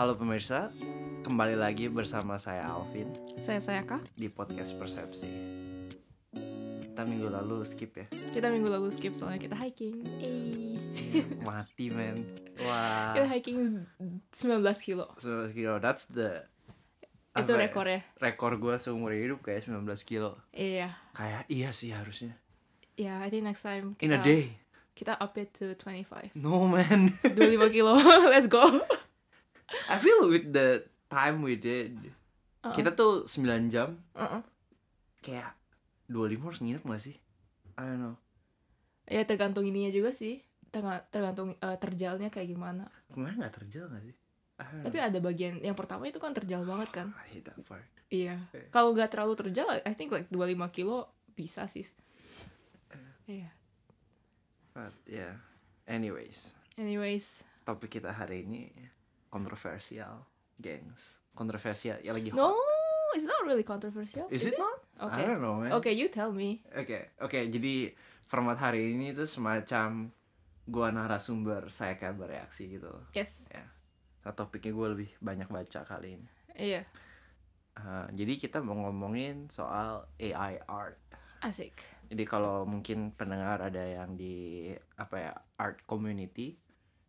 Halo pemirsa, kembali lagi bersama saya Alvin Saya saya kah? di podcast Persepsi. Kita minggu lalu skip ya, Kita minggu lalu skip soalnya kita hiking. Eh. mati men. Wah, Kita hiking 19 kilo. so, kilo, that's the Itu ya, rekornya. rekor gue seumur hidup kayak 19 kilo. Iya. Kayak iya sih harusnya. Ya, I think next time In a kita, day. kita up it to 25. No man. 25 kilo. Let's go. I feel with the time we did. Uh-uh. Kita tuh 9 jam Uh-uh. kayak 25 harus nginep gak sih? I don't know. Ya tergantung ininya juga sih. Terga- Tergantung eh, terjalnya kayak gimana. Kemarin gak terjal gak sih? Tapi ada bagian yang pertama itu kan terjal banget kan. I hate that part. Iya. Oke. Kalau nggak terlalu terjal, I think like 25 kilo bisa sih. Iya. But yeah. Anyways, Anyways, topik kita hari ini kontroversial, gengs. Kontroversial, ya lagi hot. no, it's not really controversial. Is it not? I Okay. don't know, man. Okay, you tell me. Oke, oke. Jadi format hari ini tuh semacam gua narasumber, saya kayak bereaksi gitu. Yes. Nah, topiknya gue lebih banyak baca kali ini. Iya. Uh, jadi kita mau ngomongin soal AI art. Asik. Jadi kalau mungkin pendengar ada yang di apa ya art community,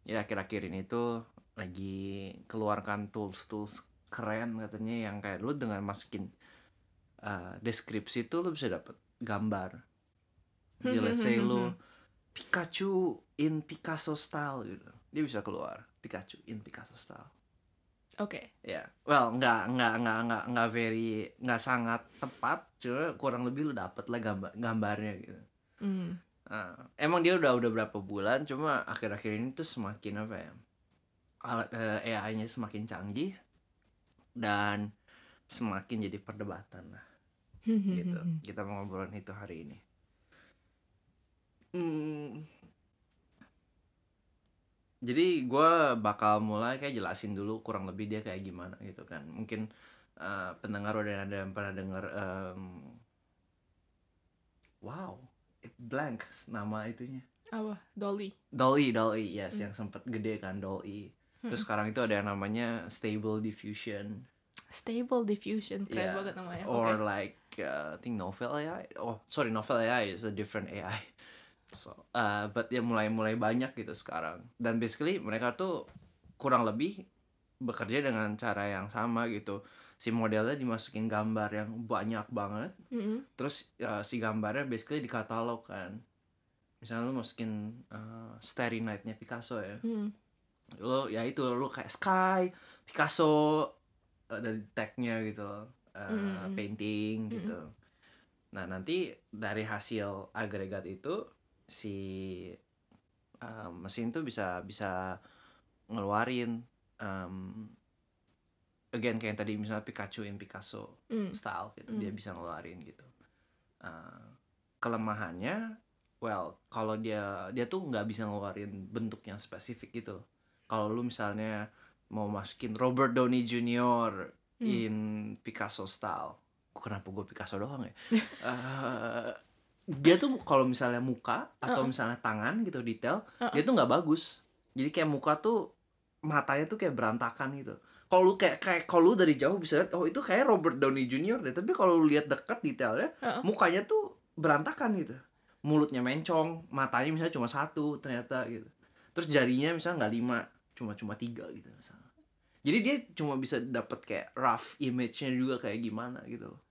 jadi akhir-akhir ini tuh lagi keluarkan tools-tools keren katanya yang kayak lu dengan masukin uh, deskripsi tuh lu bisa dapet gambar. Jadi let's say lu Pikachu in Picasso style gitu, dia bisa keluar Pikachu in Picasso style. Oke. Ya, well nggak nggak nggak nggak nggak very nggak sangat tepat, cuma kurang lebih lu dapet lah gambar gambarnya gitu. Hmm. Nah, emang dia udah udah berapa bulan, cuma akhir-akhir ini tuh semakin apa ya? Alat eh, AI-nya semakin canggih dan semakin jadi perdebatan lah gitu. Kita mau ngobrolin itu hari ini. Hmm. Jadi gue bakal mulai kayak jelasin dulu kurang lebih dia kayak gimana gitu kan. Mungkin eh, pendengar udah ada yang pernah denger em, Wow, it blank nama itunya. Apa? Dolly. Dolly, Dolly, yes, yang sempet gede kan Dolly. Terus sekarang itu ada yang namanya Stable Diffusion Stable diffusion. Keren Yeah. banget namanya. or like uh, I think Novel AI. Oh, sorry, Novel AI is a different AI. So, uh, but ya mulai mulai banyak gitu sekarang. Dan basically mereka tuh kurang lebih bekerja dengan cara yang sama gitu. Si modelnya dimasukin gambar yang banyak banget. Mm-mm. Terus uh, si gambarnya basically dikatalog kan. Misalnya lu masukin uh, Starry Night-nya Picasso ya. Mm. Lo ya itu lu kayak Sky, Picasso uh, dari tagnya gitu loh. Uh, Mm. painting gitu. Nah, nanti dari hasil agregat itu si uh, mesin tuh bisa bisa ngeluarin um, again kayak yang tadi misalnya Pikachu in Picasso Mm. style gitu Hmm. dia bisa ngeluarin gitu Uh, kelemahannya well kalau dia dia tuh nggak bisa ngeluarin bentuk yang spesifik gitu kalau lu misalnya mau masukin Robert Downey Jr. Hmm. in Picasso style kenapa gue Picasso doang ya Eh, dia tuh kalau misalnya muka atau Uh-uh. misalnya tangan gitu detail Uh-uh. dia tuh nggak bagus jadi kayak muka tuh matanya tuh kayak berantakan gitu kalau lu kayak kayak kalau lu dari jauh bisa lihat oh itu kayak Robert Downey Jr. deh tapi kalau lu lihat dekat detailnya Uh-uh. mukanya tuh berantakan gitu mulutnya mencong matanya misalnya cuma satu ternyata gitu terus jarinya misalnya nggak lima cuma cuma tiga gitu misalnya jadi dia cuma bisa dapat kayak rough image-nya juga kayak gimana gitu loh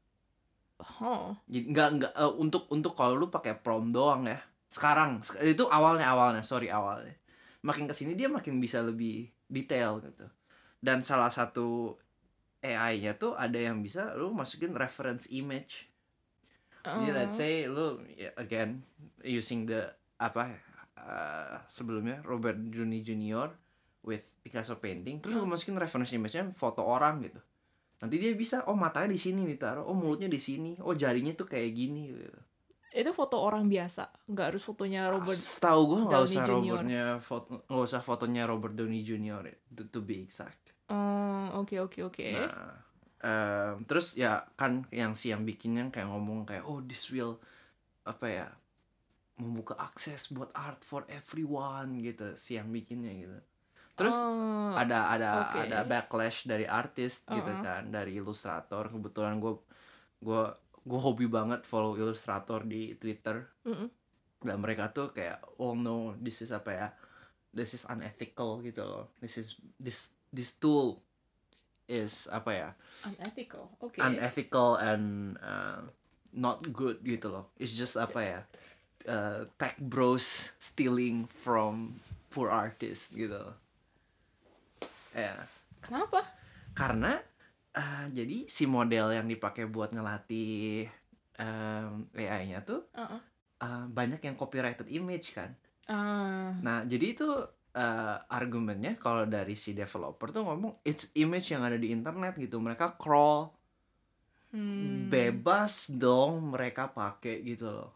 Oh. jadi nggak nggak eh, untuk untuk kalau lu pakai prom doang ya sekarang sek- itu awalnya awalnya sorry awalnya makin ke sini dia makin bisa lebih detail gitu dan salah satu AI-nya tuh ada yang bisa lu masukin reference image jadi let's Oh. say lu ya, again using the apa uh, sebelumnya Robert Downey Jr. with Picasso painting terus lu masukin reference image-nya foto orang gitu nanti dia bisa oh matanya di sini nih taruh oh mulutnya di sini oh jarinya tuh kayak gini gitu. Itu foto orang biasa, nggak harus fotonya Robert. Setahu gue nggak usah Jr.. Robertnya foto nggak usah fotonya Robert Downey Jr. to, to be exact. Oh, oke oke oke. Nah, terus ya kan yang si yang bikinnya kayak ngomong kayak oh this will apa ya membuka akses buat art for everyone gitu si yang bikinnya gitu terus Oh, ada ada oke. ada backlash dari artis gitu Uh-uh. kan dari ilustrator kebetulan gue gue gue hobi banget follow ilustrator di Twitter mm-mm. dan mereka tuh kayak oh no this is apa ya this is unethical gitu loh this is this this tool is apa ya unethical. Oke. unethical and uh, not good gitu loh it's just apa ya uh, tech bros stealing from poor artists gitu loh ya Kenapa? karena uh, jadi si model yang dipakai buat ngelatih um, AI-nya tuh Uh-uh. uh, banyak yang copyrighted image kan Ah, Nah, jadi itu eh, argumennya kalau dari si developer tuh ngomong it's image yang ada di internet gitu. Mereka crawl hmm. bebas dong mereka pakai gitu loh.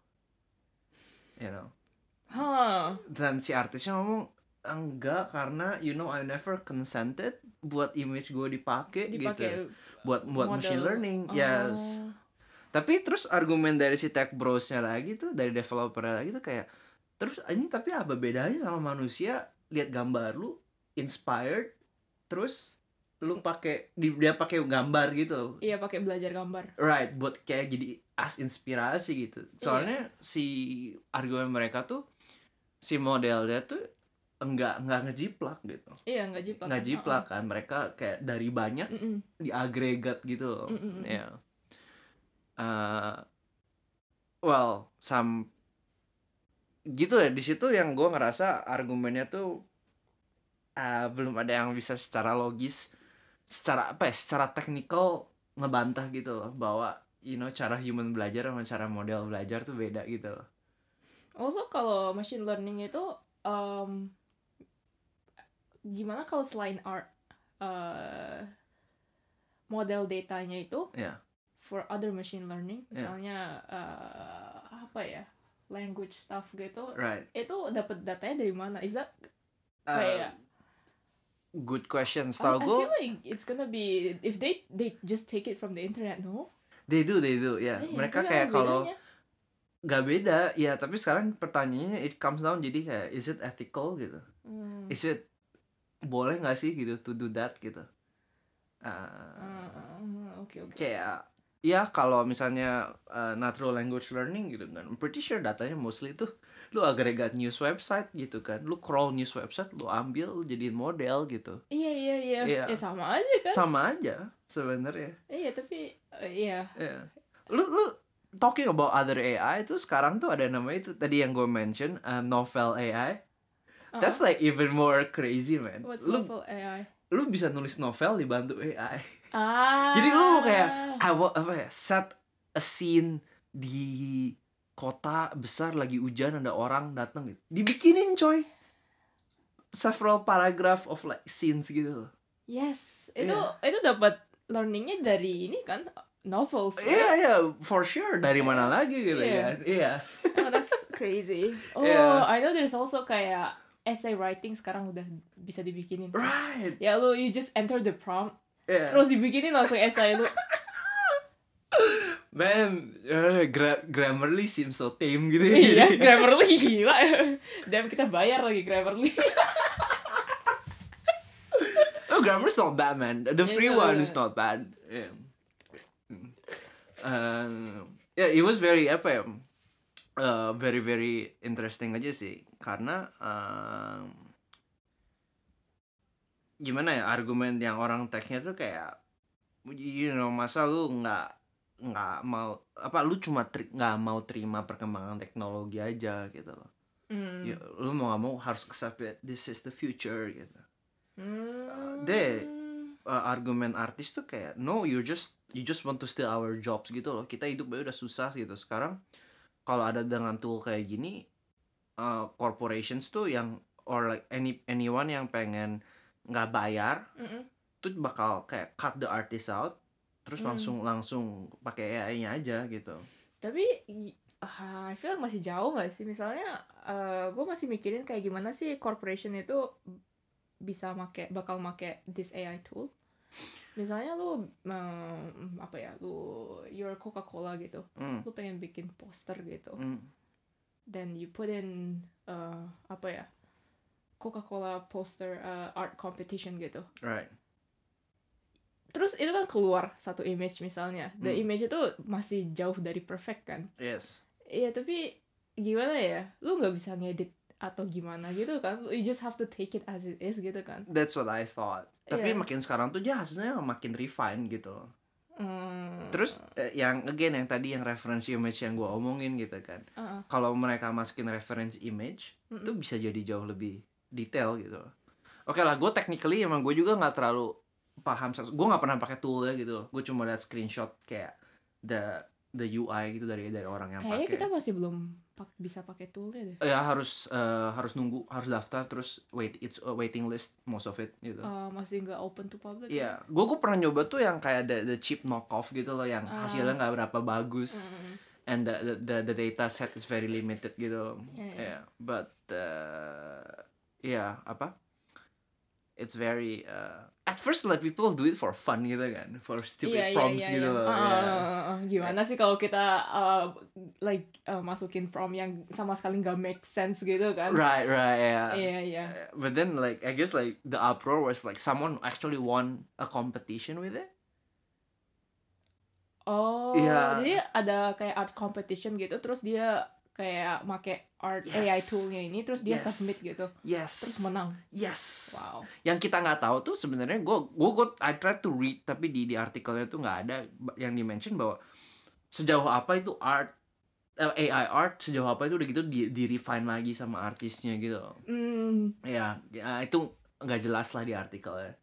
You know. Huh. Dan si artisnya ngomong enggak karena you know I never consented buat image gue dipakai gitu. Buat buat model. machine learning. Yes. Oh. Tapi terus argumen dari si tech bros-nya lagi tuh, dari developernya lagi tuh kayak terus ini tapi apa bedanya sama manusia lihat gambar lu inspired terus lu pakai di- dia pakai gambar gitu loh. Iya pakai belajar gambar. Right, buat kayak jadi as inspirasi gitu. Iya. Soalnya si argumen mereka tuh si modelnya tuh enggak enggak ngejiplak gitu. Iya nggak jiplak. Nggak kan? jiplak kan mereka kayak dari banyak Uh-uh. Mm-mm. diagregat gitu loh. Mm, mm, mm. Ya. Eh, well, sam gitu ya di situ yang gue ngerasa argumennya tuh eh, belum ada yang bisa secara logis, secara apa ya, secara teknikal ngebantah gitu loh bahwa you know cara human belajar sama cara model belajar tuh beda gitu loh. Also kalau machine learning itu um, gimana kalau selain art uh, model datanya itu Ya. for other machine learning Ya. misalnya uh, apa ya language stuff gitu Right. itu dapat datanya dari mana? Is that Eh, kayak good question. I, Setahu I gue, feel like it's gonna be if they they just take it from the internet no? they do, they do, ya. Eh, Mereka tapi kayak kalau nggak beda, ya. Tapi sekarang pertanyaannya it comes down jadi kayak is it ethical gitu? Hmm. is it boleh nggak sih gitu to do that gitu Uh, Ah, ah, Oke oke. kayak ya kalau misalnya uh, natural language learning gitu kan I'm pretty sure datanya mostly tuh lu agregat news website gitu kan lu crawl news website lu ambil lu jadiin model gitu Iya iya iya. Iya. Ya sama aja kan? sama aja sebenarnya Iya tapi uh, iya. ya lu lu talking about other AI itu sekarang tuh ada namanya itu tadi yang gue mention uh, novel AI that's Uh-uh. like even more crazy man What's lu novel AI? lu bisa nulis novel dibantu AI Ah. Jadi lu kayak I wa- apa ya set a scene di kota besar lagi hujan ada orang datang gitu. Dibikinin coy. Several paragraph of like scenes gitu loh. Yes, itu Iya. itu dapat learningnya dari ini kan novels. Iya right? iya for sure dari mana lagi gitu Iya. kan. Iya. Oh, that's crazy. Oh, Iya. I know there's also kayak essay writing sekarang udah bisa dibikinin. Right. Ya lu you just enter the prompt, Iya. terus dibikinin langsung essay lu. Man, eh, gra- Grammarly seems so tame gitu ya. iya, Grammarly gila. Dan kita bayar lagi Grammarly. Oh, Grammarly's not bad, man. The free Yeah, one yeah. is not bad. Yeah. Uh, yeah, it was very apa ya? Uh, very very interesting aja sih, karena um, gimana ya argumen yang orang technya tuh kayak, you know, masa lu nggak nggak mau apa lu cuma nggak mau terima perkembangan teknologi aja gitu loh. Hmm. Ya, lu mau nggak mau harus accept it. This is the future gitu. Hmm. deh. uh, argumen artis tuh kayak no you just you just want to steal our jobs gitu loh kita hidup udah susah gitu sekarang kalau ada dengan tool kayak gini uh, corporations tuh yang or like any anyone yang pengen nggak bayar Mm-mm. tuh bakal kayak cut the artist out terus Hmm. langsung langsung pakai AI-nya aja gitu Tapi i- ah, I feel masih jauh gak sih? Misalnya gue masih mikirin kayak gimana sih corporation itu bisa make bakal make this AI tool. Misalnya lu em, apa ya, lu your Coca-Cola gitu. hmm. Lu pengen bikin poster gitu. hmm. Then you put in eh, apa ya? Coca-Cola poster uh, art competition gitu. right Terus itu kan keluar satu image misalnya. The Hmm. image itu masih jauh dari perfect kan. yes Iya tapi gimana ya? Lu nggak bisa ngedit atau gimana gitu kan? You just have to take it as it is gitu kan. that's what I thought tapi Iya. makin sekarang tuh dia hasilnya makin refine gitu Hmm. terus eh, yang again yang tadi yang reference image yang gua omongin gitu kan. Uh-uh. kalau mereka masukin reference image itu bisa jadi jauh lebih detail gitu. Oke lah gue technically emang gue juga nggak terlalu paham gue nggak pernah pakai tool ya gitu gue cuma lihat screenshot kayak the the UI gitu dari dari orang yang Kayaknya pakai. kita masih belum pak- bisa pakai toolnya deh. ya harus eh, harus nunggu harus daftar terus wait it's a waiting list most of it gitu Uh, masih nggak open to public. Iya, gue gue pernah nyoba tuh yang kayak the, the cheap knockoff gitu loh, yang Ah. hasilnya nggak berapa bagus, Mm-mm. and the, the the the data set is very limited gitu. Iya, iya. Yeah, but uh, yeah apa? It's very uh, at first like people do it for fun gitu kan, for stupid iya, prompts iya, gitu. iya. loh, Ah, yeah. ah, ah. Gimana sih kalau kita uh, like uh, masukin prompt yang sama sekali nggak make sense gitu kan? Right, right, yeah. Iya. Uh, But then like I guess like the uproar was like someone actually won a competition with it. Oh, Iya. jadi ada kayak art competition gitu, terus dia kayak make art AI Yes. toolnya ini, terus dia Yes. submit gitu, Yes. terus menang. Yes. Wow. yang kita nggak tahu tuh sebenarnya gue gue gue I try to read tapi di di artikelnya tuh nggak ada yang dimention bahwa sejauh apa itu art eh, AI art sejauh apa itu udah gitu di, di refine lagi sama artisnya gitu Hmm, ya, ya itu nggak jelas lah di artikelnya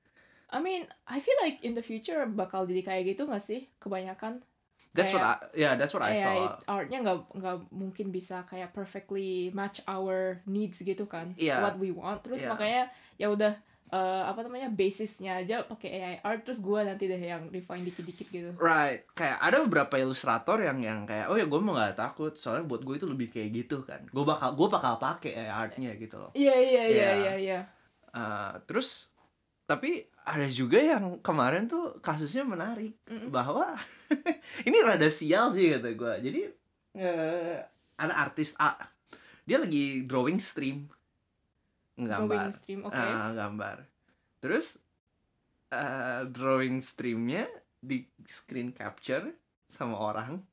I mean, I feel like in the future bakal jadi kayak gitu nggak sih? Kebanyakan that's what I yeah that's what I thought artnya nggak nggak mungkin bisa kayak perfectly match our needs gitu kan? Iya. What we want. Terus Iya. makanya ya udah eh, apa namanya basisnya aja pakai AI art, terus gua nanti deh yang refine dikit-dikit gitu. right kayak ada beberapa ilustrator yang yang kayak oh ya gue mau nggak takut soalnya buat gue itu lebih kayak gitu kan gue bakal gue bakal pakai AI artnya gitu loh Iya iya iya Iya. iya. Uh, terus tapi ada juga yang kemarin tuh kasusnya menarik Mm-mm. bahwa ini rada sial sih kata gue jadi eh, ada artis A dia lagi drawing stream Drawing gambar stream, oke. Ah, gambar terus eh, drawing streamnya di screen capture sama orang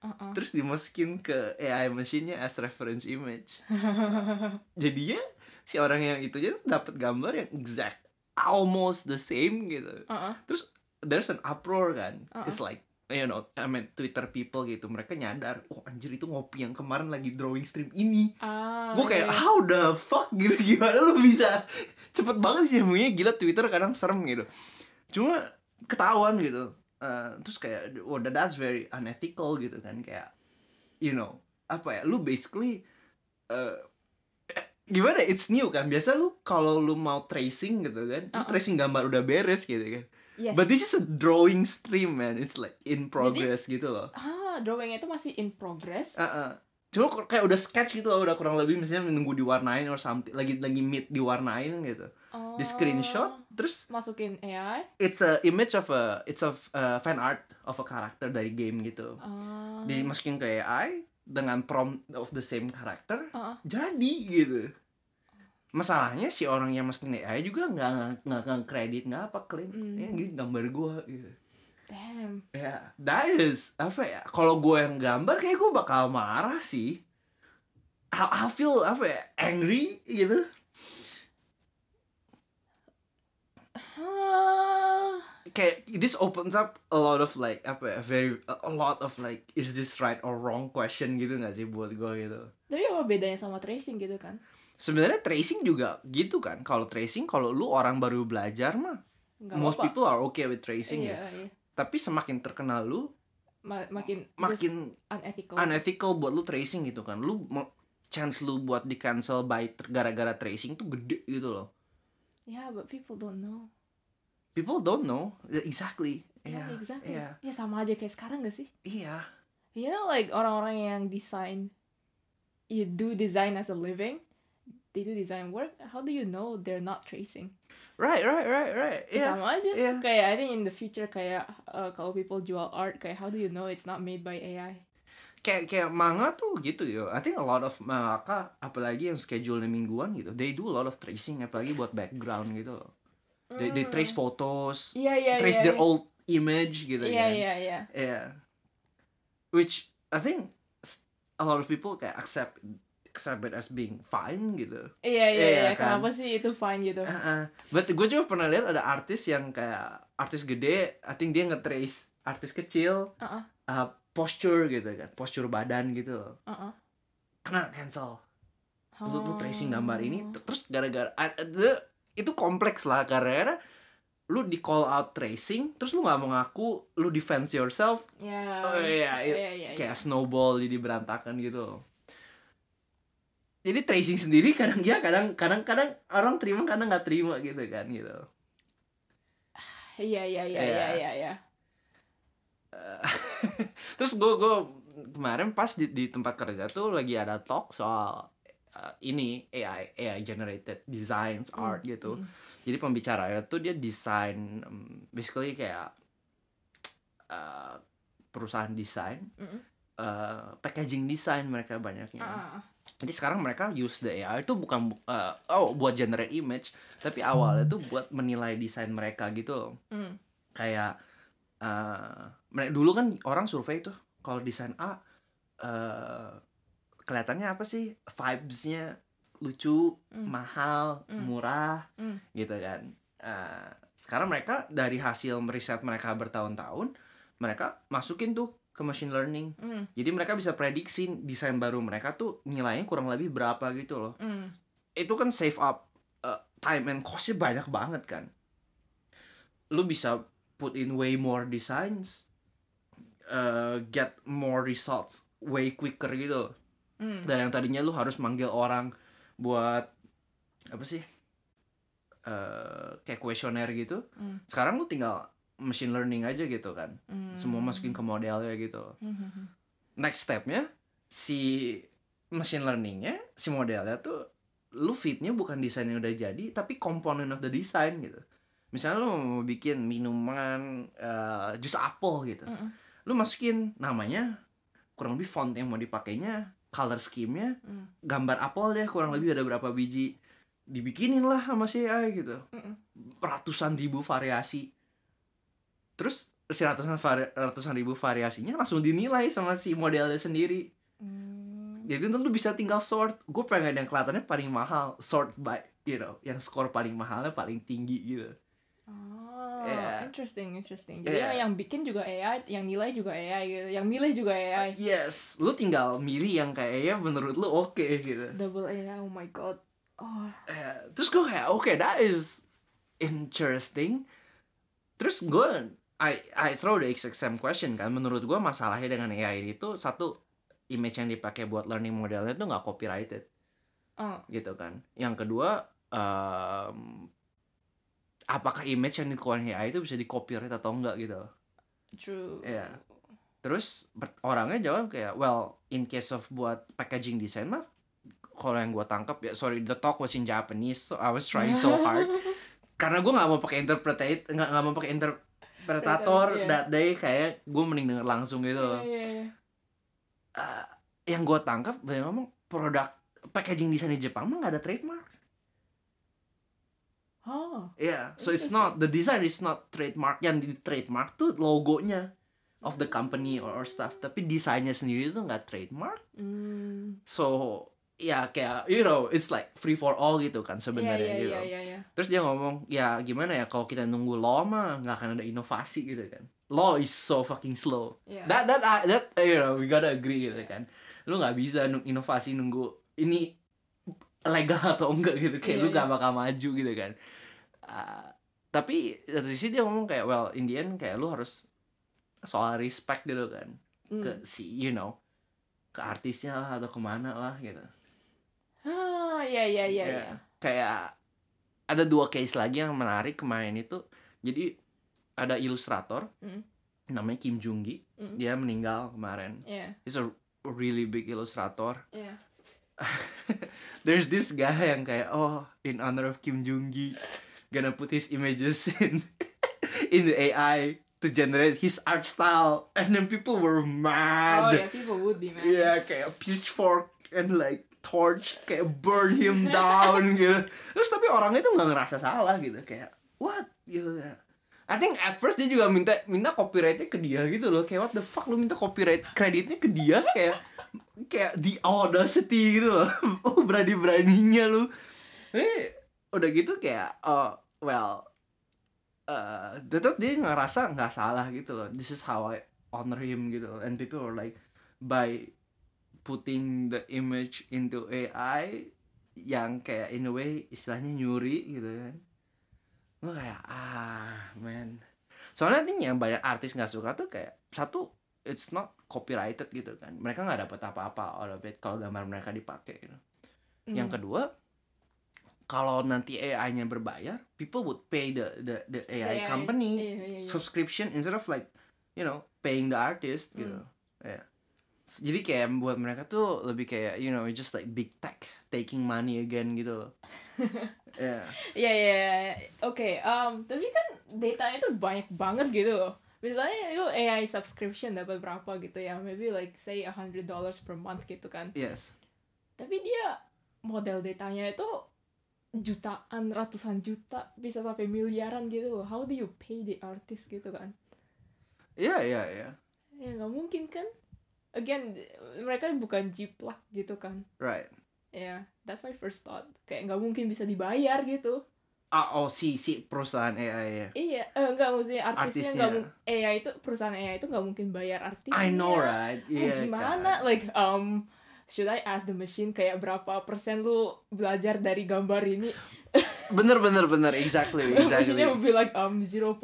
Uh-uh. terus dimasukin ke AI machine-nya as reference image jadinya si orang yang itu aja dapat gambar yang exact almost the same gitu. Uh-uh. terus there's an uproar kan. Uh-uh. it's like you know I mean Twitter people gitu mereka nyadar oh anjir itu ngopi yang kemarin lagi drawing stream ini. Ah, gue kayak iya, iya. how the fuck? Gitu gimana lu bisa? Cepet banget sih nemunya gila Twitter kadang serem gitu. Cuma ketahuan gitu. Eh, terus kayak oh that- that's very unethical gitu kan. Kayak you know apa ya lu basically eh, gimana it's new kan biasa lu kalau lu mau tracing gitu kan lu Uh-uh. tracing gambar udah beres gitu kan Yes. but this is a drawing stream man it's like in progress gitu loh ah, drawingnya itu masih in progress. Uh-uh. Cuma kok kayak udah sketch gitu loh, udah kurang lebih misalnya menunggu diwarnain or something, lagi lagi meet diwarnain gitu. Di screenshot, Oh, terus masukin AI. it's a image of a it's a uh, fan art of a character dari game gitu. Ah, Dimasukin ke AI dengan prompt of the same character, uh-uh. jadi gitu. Masalahnya si orang yang masukin AI juga nggak nggak nggak kredit nggak apa klaim, Hmm. ya gini gambar gua gitu. Damn. Ya, that is apa ya? Kalau gue yang gambar kayak gue bakal marah sih. I, I feel apa ya? Angry gitu. Kayak this opens up a lot of like apa ya? Very a lot of like is this right or wrong question gitu nggak sih buat gue gitu. tapi apa bedanya sama tracing gitu kan? Sebenarnya tracing juga gitu kan. Kalau tracing kalau lu orang baru belajar mah Nggak most apa-apa. people are okay with tracing iya, ya. iya. Tapi semakin terkenal lu Ma- makin makin unethical. unethical buat lu tracing gitu kan. Lu chance lu buat di cancel by gara-gara tracing tuh gede gitu loh. Yeah, but people don't know. People don't know Yeah, exactly. Yeah, Iya, exactly. Iya, Ya sama aja kayak sekarang gak sih? iya. You know like orang-orang yang design you do design as a living, they do design work, how do you know they're not tracing? Right, right, right, right. Ya, Iya. Sama aja. iya. Kayak I think in the future kayak uh, kalau people jual art kayak how do you know it's not made by AI? kayak kayak manga tuh gitu ya. I think a lot of mangaka apalagi yang schedule mingguan gitu. They do a lot of tracing apalagi buat background gitu loh. They, they trace photos, Iya iya trace iya. their old image gitu Iya kan. iya iya. Yeah. Which I think a lot of people kayak accept accept it as being fine gitu. Iya iya Iya, iya. kan? Kenapa sih itu fine gitu? Uh, but gue juga pernah lihat ada artis yang kayak artis gede, I think dia nge-trace artis kecil, Uh-uh. uh, posture gitu kan, posture badan gitu loh. Uh-uh. Kena cancel. Lu, lu tracing Oh. gambar ini, t- terus gara-gara a- itu kompleks lah karena lu di call out tracing, terus lu nggak mau ngaku, lu defense yourself, Ya. Oh, iya, iya. Iya iya. kayak snowball jadi berantakan gitu loh. Jadi tracing sendiri kadang ya kadang kadang kadang orang terima kadang nggak terima gitu kan gitu. Iya iya iya Iya. iya iya. Terus gue gue kemarin pas di, di tempat kerja tuh lagi ada talk soal uh, ini AI AI generated designs art gitu. Mm. Jadi pembicaranya tuh dia desain um, basically kayak uh, perusahaan desain, Mm-mm. uh, packaging design mereka banyaknya. Ah. Jadi sekarang mereka use the AI itu bukan bu- uh, oh buat generate image, tapi awalnya tuh buat menilai desain mereka gitu. Mm. Kayak uh, mereka dulu kan orang survei tuh kalau desain A uh, kelihatannya apa sih vibes-nya lucu, Mm. mahal, Mm. murah, Mm. gitu kan. Uh, sekarang mereka dari hasil riset mereka bertahun-tahun, mereka masukin tuh ke machine learning. Mm. Jadi mereka bisa prediksi desain baru mereka tuh nilainya kurang lebih berapa gitu loh. Mm. Itu kan save up uh, time and costnya banyak banget kan. Lu bisa put in way more designs, uh, get more results way quicker gitu. loh. Mm. Dan yang tadinya lu harus manggil orang buat apa sih? Uh, kayak kuesioner gitu. Mm. Sekarang lu tinggal machine learning aja gitu kan. Mm. Semua masukin ke modelnya gitu. loh. Mhm. next stepnya si machine learningnya si modelnya tuh lu fitnya bukan desain yang udah jadi tapi komponen of the design gitu misalnya lu mau bikin minuman eh, jus apel gitu Mm-mm. lu masukin namanya kurang lebih font yang mau dipakainya color scheme-nya Mm. gambar apel deh kurang lebih ada berapa biji dibikinin lah sama si AI gitu Mm-mm. ratusan ribu variasi terus si ratusan vari- ratusan ribu variasinya langsung dinilai sama si modelnya sendiri Mm. jadi tuh lu bisa tinggal sort gue pengen yang kelihatannya paling mahal sort by you know yang skor paling mahalnya paling tinggi gitu Oh, Iya. interesting, interesting. Jadi Iya. yang bikin juga AI, yang nilai juga AI gitu, yang milih juga AI. yes lu tinggal milih yang kayaknya menurut lu oke gitu Double AI, oh my god. Oh, Eh, terus gue kayak oke that is interesting terus gue I I throw the XXM question kan. Menurut gue masalahnya dengan AI ini tuh satu image yang dipakai buat learning modelnya tuh nggak copyrighted. Oh, gitu kan. Yang kedua em, apakah image yang dikeluarin AI itu bisa di copyright atau enggak gitu? True. Iya. terus per- orangnya jawab kayak well in case of buat packaging design mah kalau yang gue tangkap ya sorry the talk was in Japanese so I was trying so hard. Karena gue nggak mau pakai interpretate nggak nggak mau pakai interpretator Iya. that day kayak gue mending denger langsung gitu. Iya, iya, iya. Eh, yang gue tangkap dia ngomong produk packaging desain di Jepang mah nggak ada trademark. Oh, Yeah, so it's not the design is not trademark. Yang di trademark tuh logonya of the company or, or stuff. Tapi desainnya sendiri tuh nggak trademark. Mm. so ya kayak you know it's like free for all gitu kan sebenarnya iya, gitu iya, iya, iya. terus dia ngomong ya gimana ya kalau kita nunggu law mah nggak akan ada inovasi gitu kan law is so fucking slow Iya. that that I- that you know we gotta agree gitu kan lu nggak bisa nung- inovasi nunggu ini legal atau enggak gitu kayak Iya, lu iya. gak bakal maju gitu kan Ah, tapi dari sisi dia ngomong kayak well in the end kayak lu harus soal respect gitu kan Mm. ke si you know ke artisnya lah atau ke mana lah gitu Ah, iya, iya, iya, Ya, iya. kayak ada dua case lagi yang menarik kemarin itu jadi ada ilustrator Mm. namanya Kim Jung Gi Mm. dia meninggal kemarin Iya, he's a really big illustrator iya. there's this guy yang kayak oh in honor of Kim Jong Gi gonna put his images in in the AI to generate his art style and then people were oh mad yeah people would be man Iya kayak pitchfork and like torch kayak burn him down gitu. Terus tapi orangnya tuh nggak ngerasa salah gitu. Kayak what? Gitu. I think at first dia juga minta minta copyrightnya ke dia gitu loh. Kayak what the fuck? Lu minta copyright kreditnya ke dia? Kayak kayak the audacity gitu loh. Oh berani beraninya lu. Eh udah gitu kayak oh well tetap dia ngerasa nggak salah gitu loh. This is how I honor him gitu loh. and people were like by putting the image into AI yang kayak in a way istilahnya nyuri gitu kan gue kayak ah man soalnya ini yang banyak artis nggak suka tuh kayak satu it's not copyrighted gitu kan mereka nggak dapat apa-apa out of it kalau gambar mereka dipakai gitu. yang Hmm. kedua kalau nanti AI-nya berbayar people would pay the the, the AI, AI, company iya, iya, iya. subscription instead of like you know paying the artist gitu ya S- jadi kayak buat mereka tuh lebih kayak you know just like big tech taking money again gitu loh ya iya iya. Oke, um, tapi kan datanya tuh banyak banget gitu loh. Misalnya lu AI subscription dapat berapa gitu ya, maybe like say a hundred dollars per month gitu kan. yes Tapi dia model datanya itu jutaan, ratusan juta, bisa sampai miliaran gitu loh. How do you pay the artist gitu kan? iya iya iya Ya nggak mungkin kan? Again, mereka bukan jiplak gitu kan. right Ya, that's my first thought. Kayak nggak mungkin bisa dibayar gitu. ah oh si si perusahaan AI ya Iya, eh, enggak maksudnya artisnya mung- AI itu perusahaan AI itu enggak mungkin bayar artisnya. I know right Oh, iya gimana? kan. Like um should I ask the machine kayak berapa persen lu belajar dari gambar ini? bener bener bener exactly exactly Machine-nya will be like um 0.0000.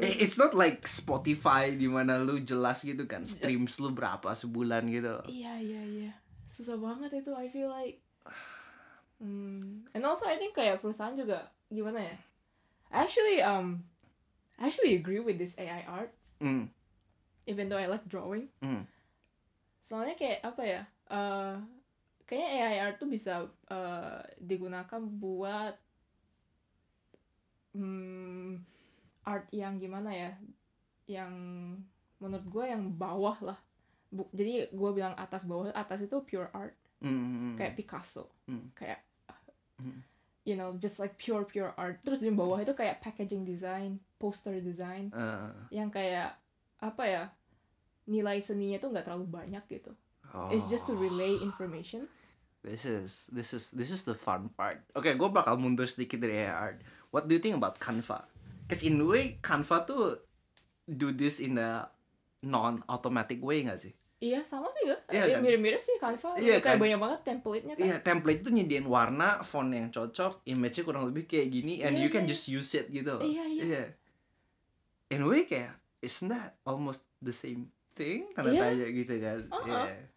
Eh, It's not like Spotify di mana lu jelas gitu kan streams lu berapa sebulan gitu. Iya, iya, iya. Susah banget itu I feel like. Hmm. And also I think kayak perusahaan juga gimana ya? Actually um I actually agree with this AI art Hmm. even though I like drawing. Hmm. Soalnya kayak apa ya? eh kayaknya AI art tuh bisa eh, digunakan buat hmm, art yang gimana ya? Yang menurut gue yang bawah lah. Bu- jadi gue bilang atas bawah, atas itu pure art Hmm. kayak Picasso, Hmm. kayak you know just like pure pure art. Terus di bawah itu kayak packaging design, poster design, Eh, yang kayak apa ya? Nilai seninya tuh nggak terlalu banyak gitu. oh. It's just to relay information. This is this is this is the fun part. Oke, gue bakal mundur sedikit dari AI art. What do you think about Canva? Cause in a way Canva tuh do this in a non-automatic way gak sih? Iya sama sih ya. Iya Ya, kan? Mirip-mirip sih Canva. Iya kayak kan? banyak banget template-nya kan. Iya, template itu nyediain warna, font yang cocok, image-nya kurang lebih kayak gini, and Iya, you can iya, just use it gitu loh. Iya, iya. In a way kayak, isn't that almost the same thing? Tanda Iya. tanya gitu kan. Uh-uh. Iya.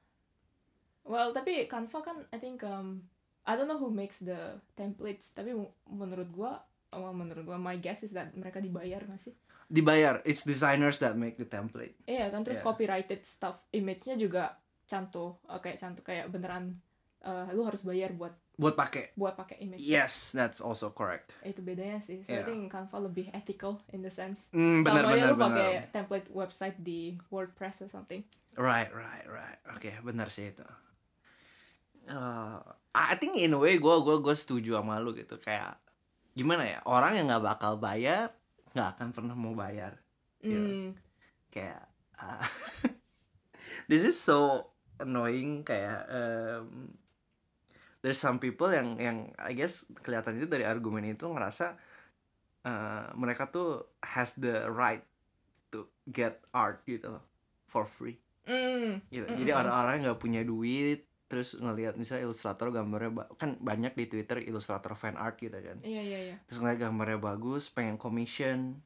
Well, tapi Canva kan I think um I don't know who makes the templates, tapi menurut gua well, menurut gua my guess is that mereka dibayar nggak sih? Dibayar, it's designers that make the template. Iya kan terus Iya. copyrighted stuff, image-nya juga cantu uh, kayak cantu kayak beneran uh, lu harus bayar buat Buat pakai. buat pakai image. Yes, that's also correct. Itu bedanya sih. So I Iya. think Canva lebih ethical in the sense. Hmm, benar Sama aja benar lu pakai template website di WordPress or something. Right, right, right. Oke, benar sih itu. Uh, I think in a way gue gua gue setuju sama lu gitu kayak gimana ya orang yang nggak bakal bayar nggak akan pernah mau bayar. Hmm. kayak uh, this is so annoying kayak um, there's some people yang yang I guess kelihatan itu dari argumen itu ngerasa uh, mereka tuh has the right to get art gitu loh for free Hmm. gitu. Mm-mm. Jadi orang-orang yang nggak punya duit terus ngelihat misalnya ilustrator gambarnya ba- kan banyak di Twitter ilustrator fan art gitu kan. Iya iya iya. Terus ngeliat gambarnya bagus, pengen commission,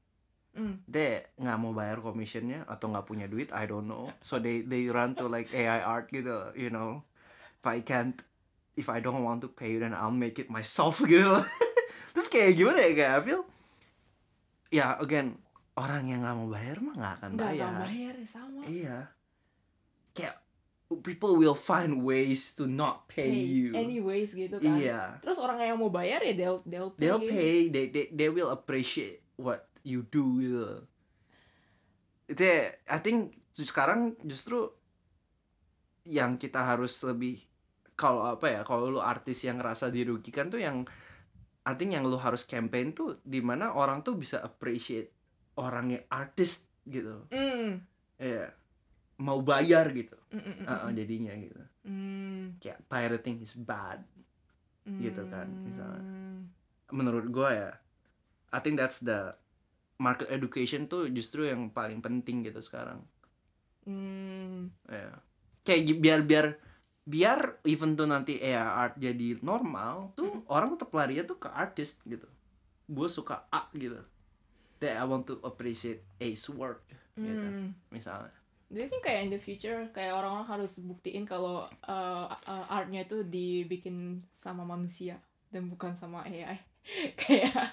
Hmm. deh nggak mau bayar commissionnya atau nggak punya duit, I don't know. So they they run to like AI art gitu, you know. If I can't, if I don't want to pay you, then I'll make it myself gitu. terus kayak gimana ya kayak I feel, ya again orang yang nggak mau bayar mah nggak akan Nggak bayar. akan bayar ya sama. Iya. People will find ways to not pay, you. anyways gitu kan. Iya. Terus orang yang mau bayar ya they'll they'll pay. They'll pay. They, they they will appreciate what you do gitu. itu ya, I think sekarang justru yang kita harus lebih kalau apa ya kalau lu artis yang ngerasa dirugikan tuh yang I think yang lu harus campaign tuh di mana orang tuh bisa appreciate orang yang artis gitu Mm. ya mau bayar gitu Mm, mm, mm, mm. jadinya gitu Mm, kayak pirating is bad gitu kan, misalnya. mm. menurut gua ya I think that's the market education tuh justru yang paling penting gitu sekarang Mm. ya kayak biar biar biar even tuh nanti AI art jadi normal tuh orang tetap larinya tuh ke artist gitu gue suka A gitu that I want to appreciate A's work gitu Mm. misalnya Do you think kayak in the future kayak orang-orang harus buktiin kalau uh, uh, artnya itu dibikin sama manusia dan bukan sama AI kayak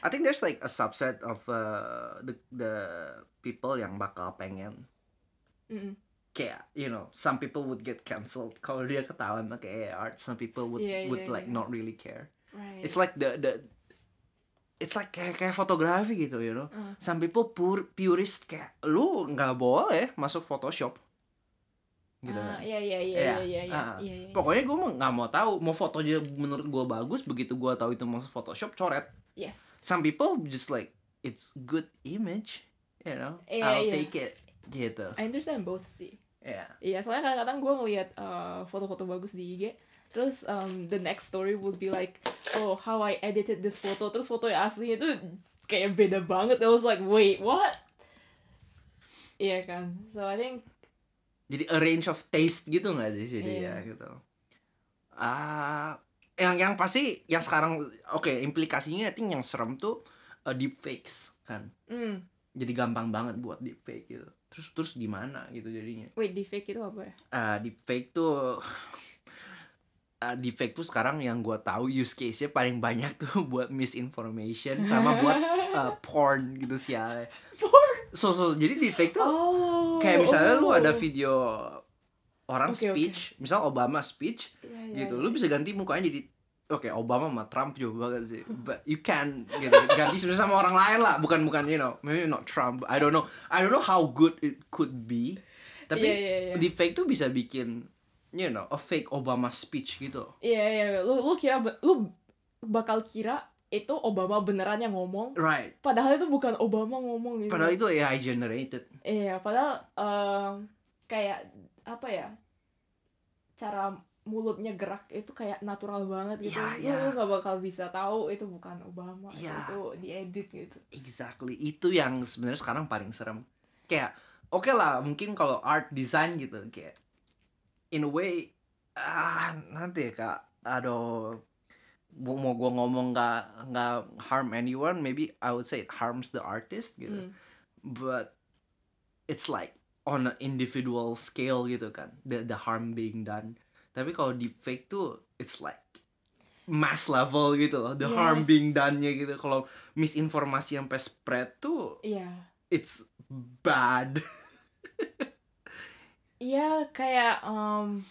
I think there's like a subset of uh, the the people yang bakal pengen Mm. kayak you know some people would get cancelled kalau dia ketahuan pakai AI art some people would Iya, would iya, like iya. not really care right it's like the the it's like kayak kayak fotografi gitu you know. Uh. some people pur purist kayak lu nggak boleh masuk Photoshop. Gitu Ah, kan? iya iya iya Iya, iya iya iya ah. iya iya. pokoknya gue nggak mau tahu. Mau fotonya menurut gue bagus begitu gue tahu itu masuk Photoshop coret. Yes. Some people just like it's good image you know Iya, I'll iya. take it. Gitu. I understand both sih. Ya Iya, soalnya kadang-kadang gue ngeliat uh, foto-foto bagus di IG, terus um, the next story would be like, oh how I edited this photo, terus foto yang asli itu kayak beda banget. I was like, wait, what? Iya kan, so I think jadi a range of taste gitu nggak sih jadi Iya. ya gitu ah yang yang pasti yang sekarang oke implikasinya I think yang serem tuh uh, deepfakes kan mm, jadi gampang banget buat deepfake gitu terus terus gimana gitu jadinya wait di fake itu apa ya? Ah deepfake tuh ah, deepfake tuh sekarang yang gua tahu use case-nya paling banyak tuh buat misinformation sama buat uh, porn gitu sih ya. Porn? So, so jadi deepfake tuh Oh, kayak misalnya lu oh. ada video orang oke. speech, misal Obama speech Iya, iya, gitu, iya. lu bisa ganti mukanya jadi Oke, Obama sama Trump juga banget sih. But you can gitu. Ganti sebenarnya sama orang lain lah, bukan bukan you know, maybe not Trump. I don't know. I don't know how good it could be. Tapi Iya, iya, iya. deepfake tuh bisa bikin you know, a fake Obama speech gitu. Iya iya, lu lu kira lu bakal kira itu Obama beneran yang ngomong, Right. padahal itu bukan Obama ngomong gitu. Padahal itu AI generated. Iya, padahal em, kayak apa ya? Cara mulutnya gerak itu kayak natural banget gitu. Iya, Lu iya. nggak bakal bisa tahu itu bukan Obama, Iya. itu diedit gitu. Exactly. Itu yang sebenarnya sekarang paling serem. Kayak oke lah, mungkin kalau art design gitu kayak in a way ah nanti ya kak aduh mau gua ngomong nggak nggak harm anyone maybe I would say it harms the artist gitu Hmm. but it's like on an individual scale gitu kan the the harm being done tapi kalau deepfake tuh it's like mass level gitu loh the harm Yes. being done-nya gitu kalau misinformasi sampai spread tuh Iya. it's bad Iya, kayak um,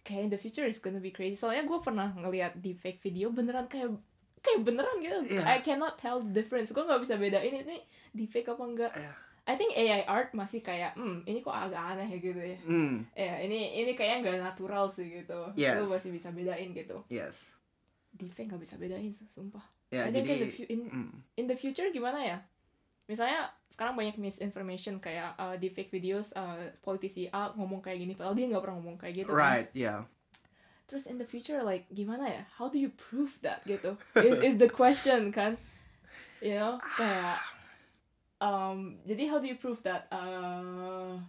kayak in the future is gonna be crazy. Soalnya gue pernah ngeliat di fake video beneran kayak kayak beneran gitu. Iya. I cannot tell the difference. Gue nggak bisa bedain ini di fake apa enggak. Iya. I think AI art masih kayak, hmm, ini kok agak aneh ya gitu ya. hmm Ya, ini ini kayaknya nggak natural sih gitu. Yes. Lu masih bisa bedain gitu. yes Di fake nggak bisa bedain, sumpah. ya I think in jadi the, fu- in, hmm, in the future gimana ya? Misalnya sekarang banyak misinformation kayak uh, di fake videos uh, politisi A ngomong kayak gini padahal dia nggak pernah ngomong kayak gitu. kan. right yeah Terus in the future like gimana ya? How do you prove that gitu? Is is the question kan? You know kayak um, jadi how do you prove that? Uh,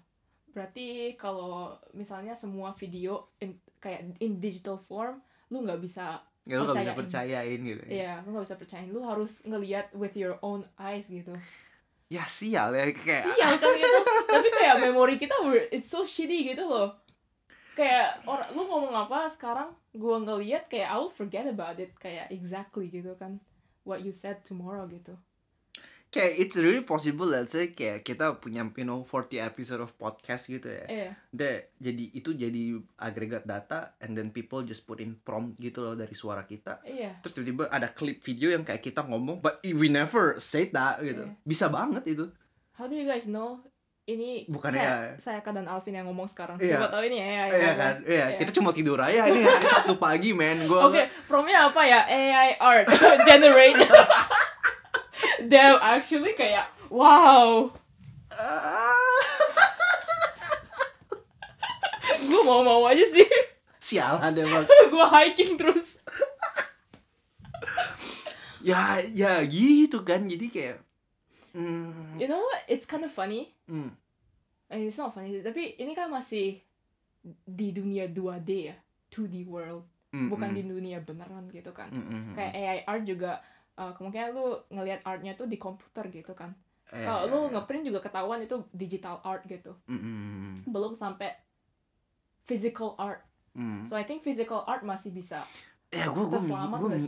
berarti kalau misalnya semua video in, kayak in digital form lu nggak bisa ya lu gak bisa Percayain. gitu ya Iya, lu gak bisa percayain. Lu harus ngeliat with your own eyes gitu. Ya sial ya kayak Sial kan gitu. Tapi kayak memori kita, it's so shitty gitu loh. Kayak orang lu ngomong apa sekarang, gua ngeliat kayak I'll forget about it kayak exactly gitu kan. What you said tomorrow gitu. Kayak it's really possible let's say kayak kita punya you know 40 episode of podcast gitu ya Iya. Jadi itu jadi agregat data and then people just put in prompt gitu loh dari suara kita Iya. terus tiba-tiba ada klip video yang kayak kita ngomong but we never say that gitu Iya. bisa banget itu how do you guys know ini Bukan saya, AI. saya dan Alvin yang ngomong sekarang. Iya. Siapa tahu ini AI. Iya ngomong. kan? Iya, Iya. kita cuma tidur aja ini hari Sabtu pagi, men. Gua Oke, promnya apa ya? AI art generate. Damn, actually kayak wow. Gue mau-mau aja sih. sialan emang. gue hiking terus. Ya, ya gitu kan. Jadi kayak hmm, You know what? It's kind of funny. hmm, Eh, It's not funny, tapi ini kan masih di dunia 2D ya, 2D world, hmm, bukan hmm, di dunia beneran gitu kan. hmm, hmm, Kayak AI art juga uh, kemungkinan lu ngelihat artnya tuh di komputer gitu kan. eh, Kalau eh, lu eh, ngeprint juga ketahuan itu digital art gitu. hmm, hmm, hmm, Belum sampai physical art. hmm. So I think physical art masih bisa. Ya gue gue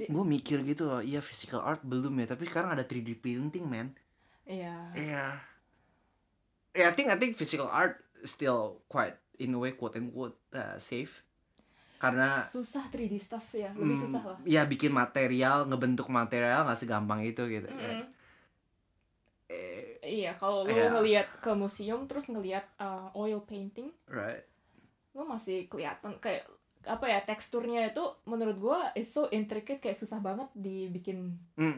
gue mikir gitu loh. Iya physical art belum ya, tapi sekarang ada 3D printing, man. Iya. Iya. Yeah, I think I think physical art still quite in a way quote unquote uh, safe. Karena Susah 3D stuff ya, lebih mm, susah lah. Ya bikin material, ngebentuk material nggak segampang itu gitu. Mm-mm. Eh, Iya, kalau lu Iya. ngelihat ke museum terus ngelihat uh, oil painting, right. lu masih kelihatan kayak apa ya teksturnya itu menurut gua it's so intricate kayak susah banget dibikin Mm,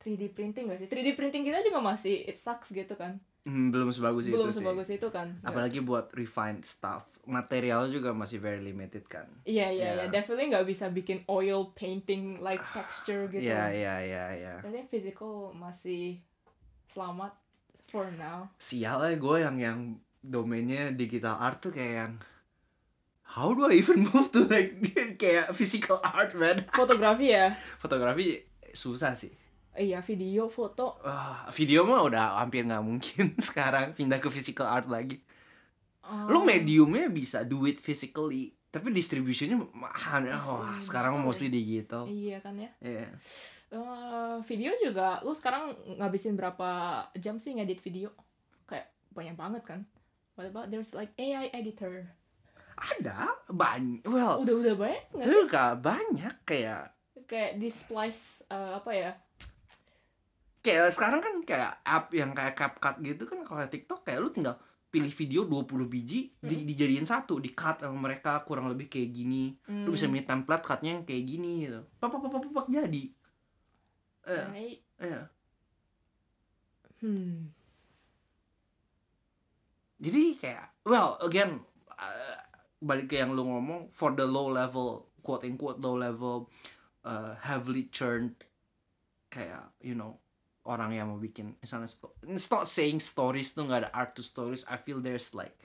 3D printing gak sih 3D printing kita juga masih it sucks gitu kan mm, belum sebagus belum itu sih. sebagus itu kan Apalagi buat refined stuff, material juga masih very limited kan. iya iya iya Iya. definitely nggak bisa bikin oil painting like texture gitu Iya iya iya iya. I think physical masih selamat for now sial ya gue yang yang domainnya digital art tuh kayak yang how do I even move to like kayak physical art man fotografi ya fotografi susah sih iya video foto. Wah, video mah udah hampir nggak mungkin sekarang pindah ke physical art lagi. Lu um, mediumnya bisa do it physically tapi distributionnya mahal. Wah sekarang mostly digital. Iya kan ya? Iya. Eh, video juga lu sekarang ngabisin berapa jam sih ngedit video? Kayak banyak banget kan? What about there's like AI editor. Ada banyak well udah udah banyak tuh gak banyak kayak kayak di splice eh, apa ya kayak sekarang kan kayak app yang kayak CapCut gitu kan kalau TikTok kayak lu tinggal pilih video 20 biji di, dijadiin satu di cut sama mereka kurang lebih kayak gini. Lu bisa Hmm, milih template cutnya yang kayak gini gitu. Pak pak pak pak jadi. Eh right? eh hmm. Jadi kayak well again uh, balik ke yang lu ngomong for the low level quote unquote low level uh, heavily churned kayak you know orang yang mau bikin misalnya sto- it's not saying stories tuh nggak ada art to stories I feel there's like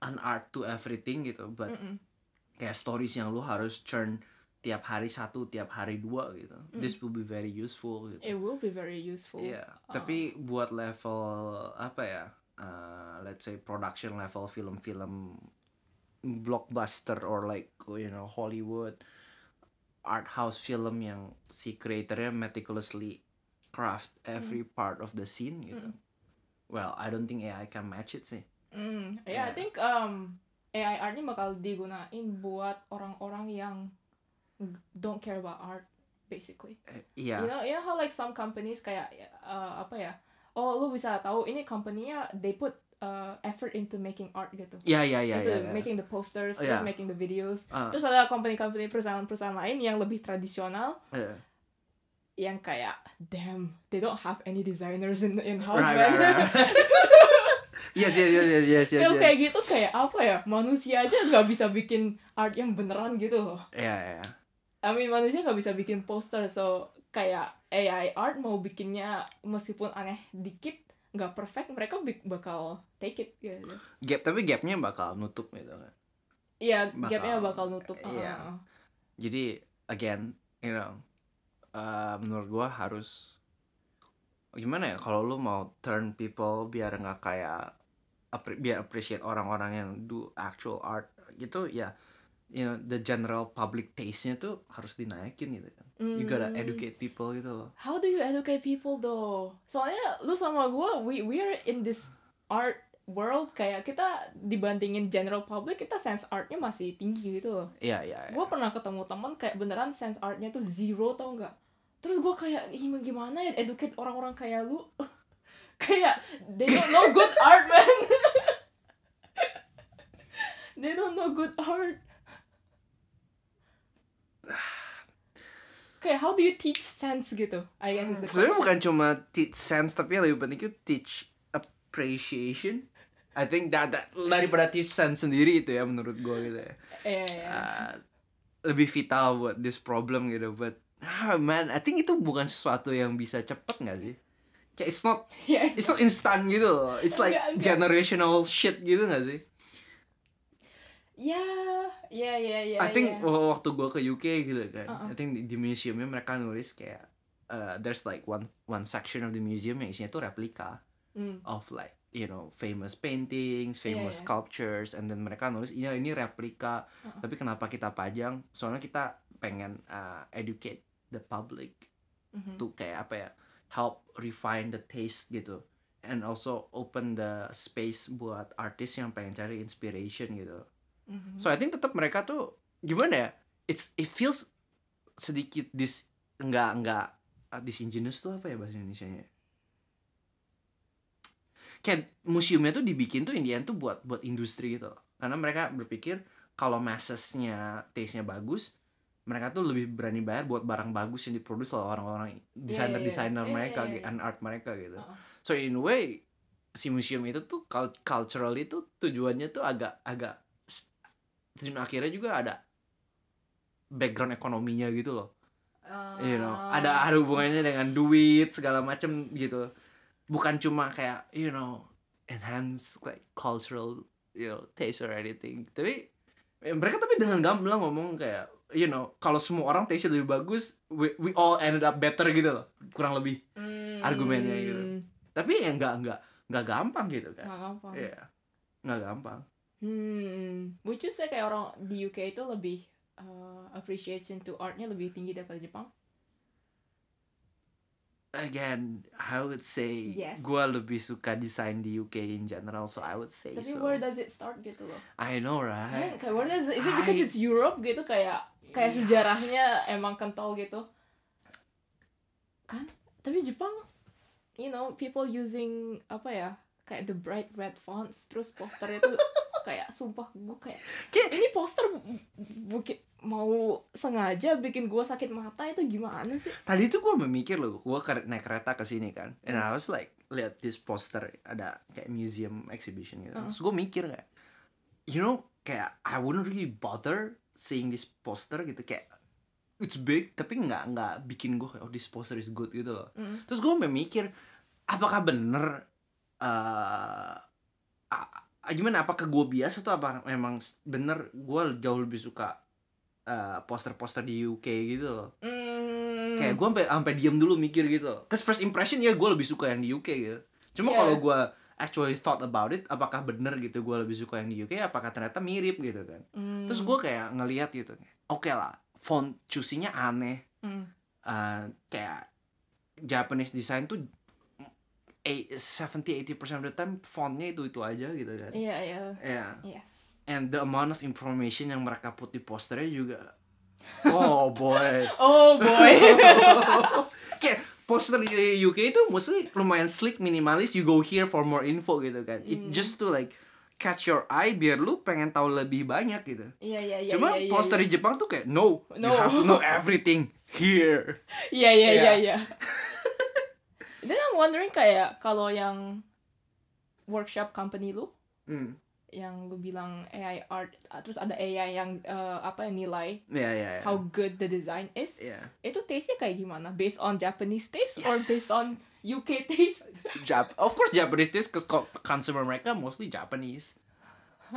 an art to everything gitu but Mm-mm. kayak stories yang lu harus churn tiap hari satu tiap hari dua gitu this will be very useful gitu it will be very useful Iya, Ah. tapi buat level apa ya? uh, let's say production level film-film blockbuster or like you know Hollywood art house film yang si creatornya meticulously craft every part of the scene gitu. Mm. Well, I don't think AI can match it sih. Hmm, yeah, I Yeah. think um, AI art ini bakal digunain buat orang-orang yang don't care about art, basically. Eh, Iya. You know, you know how like some companies kayak uh, apa ya? Oh, lu bisa tahu ini company-nya they put uh, effort into making art gitu. Iya, iya, iya, into iya. iya. making the posters, Oh, terus yeah. making the videos. Ah, Terus ada company-company perusahaan-perusahaan lain yang lebih tradisional iya. Yang kayak damn, they don't have any designers in in house Right, man. right, right. Yes, yes, yes, yes, yes, yes. Kalau yes. kayak gitu kayak apa ya? Manusia aja nggak bisa bikin art yang beneran gitu loh. Iya, iya. I mean manusia nggak bisa bikin poster, so kayak AI art mau bikinnya meskipun aneh dikit, nggak perfect, mereka bakal take it gitu. Gap tapi gapnya bakal nutup gitu kan. Iya, gapnya bakal nutup. iya. Ah, ah, ah. jadi again you know uh, menurut gua harus gimana ya kalau lu mau turn people biar nggak kayak appre- biar appreciate orang-orang yang do actual art gitu ya you know the general public taste-nya tuh harus dinaikin gitu kan you gotta Hmm. educate people gitu loh How do you educate people though? Soalnya lu sama gua, we we are in this art world kayak kita dibandingin general public kita sense artnya masih tinggi gitu loh. iya iya iya. gue pernah ketemu teman kayak beneran sense artnya tuh zero tau nggak terus gue kayak gimana ya educate orang-orang kayak lu? Kayak they don't know good art man. They don't know good art. Kayak how do you teach sense gitu? I guess is the sebenarnya bukan cuma teach sense tapi yang lebih penting itu teach appreciation. I think that, that daripada teach sense sendiri itu ya menurut gue gitu ya. Iya, iya. Uh, lebih vital buat this problem gitu but ah, man I think itu bukan sesuatu yang bisa cepet nggak sih kayak it's not Yes. it's not instant gitu loh it's like Enggak, enggak. generational shit gitu nggak sih Ya, ya, ya, ya. I think ya. wa- waktu gue ke UK gitu kan Uh-uh. I think di, di museumnya mereka nulis kayak uh, there's like one one section of the museum yang isinya tuh replika Hmm. of like you know famous paintings, Iya, famous iya. sculptures, and then mereka nulis ini ini replika. Uh-uh. Tapi kenapa kita pajang? Soalnya kita pengen uh, educate the public Mhm. to kayak apa ya help refine the taste gitu, and also open the space buat artis yang pengen cari inspiration gitu. Mhm. So I think tetap mereka tuh gimana ya? It's it feels sedikit dis enggak enggak uh, disingenuous tuh apa ya bahasa Indonesia-nya? Kayak museumnya tuh dibikin tuh Indian tuh buat buat industri gitu. Karena mereka berpikir kalau massesnya taste-nya bagus, mereka tuh lebih berani bayar buat barang bagus yang diproduksi oleh orang-orang desainer-desainer iya. Iya, mereka iya, iya. and art mereka gitu. Uh-uh. So in a way si museum itu tuh cul- cultural itu tujuannya tuh agak agak tujuan akhirnya juga ada background ekonominya gitu loh. You know, Ah. ada ada hubungannya dengan duit segala macem gitu. Bukan cuma kayak you know enhance like cultural you know taste or anything. Tapi eh, mereka tapi dengan gamblang ngomong kayak you know kalau semua orang taste lebih bagus we, we all ended up better gitu loh kurang lebih Hmm. argumennya gitu. tapi ya nggak nggak nggak gampang gitu kan Nggak gampang. Iya nggak gampang Hmm, which is kayak orang di UK itu lebih uh, appreciation to artnya lebih tinggi daripada Jepang. again I would say Yes. gue lebih suka desain di UK in general so I would say Tapi so where does it start gitu loh? I know Kan, right kayak where does it, is it because I- it's Europe gitu kayak kayak Iya. sejarahnya emang kental gitu. Kan? Tapi Jepang you know people using apa ya? Kayak the bright red fonts terus posternya tuh kayak sumpah gue kayak ini poster buki, mau sengaja bikin gue sakit mata itu gimana sih? tadi tuh gue memikir loh gue naik kereta ke sini kan and Hmm. I was like lihat this poster ada kayak museum exhibition gitu Uh. terus gue mikir kayak you know kayak I wouldn't really bother seeing this poster gitu kayak it's big tapi nggak nggak bikin gue kayak oh this poster is good gitu loh Mm. terus gue memikir apakah bener eh a- a- gimana apakah gue biasa atau apa memang bener gue jauh lebih suka eh, poster-poster di UK gitu loh Mm. kayak gue sampai sampai diem dulu mikir gitu loh. Cause first impression ya gue lebih suka yang di UK gitu cuma Yeah. kalau gue actually thought about it apakah bener gitu gue lebih suka yang di UK apakah ternyata mirip gitu kan Mm. terus gue kayak ngeliat gitu oke lah font choosingnya aneh Mm. Eh, kayak Japanese design tuh 70-80% of the time fontnya itu itu aja gitu kan Iya iya. ya Yes. and the amount of information yang mereka put di posternya juga oh boy Oh boy. kayak poster di UK itu mostly lumayan slick minimalis you go here for more info gitu kan it Hmm. just to like catch your eye biar lu pengen tahu lebih banyak gitu Iya iya iya. cuma iya, iya, poster iya. di Jepang tuh kayak no, you No. have to know everything here Iya iya Iya. iya iya. Then I'm wondering kayak kalau yang workshop company lu hmm. Yang lu bilang AI art ah, terus ada AI yang eh, apa ya nilai ya ya ya how good the design is Ya. itu taste-nya kayak gimana? Based on Japanese taste or Yes. based on UK taste? Jap of course Japanese taste cause co- consumer mereka mostly Japanese.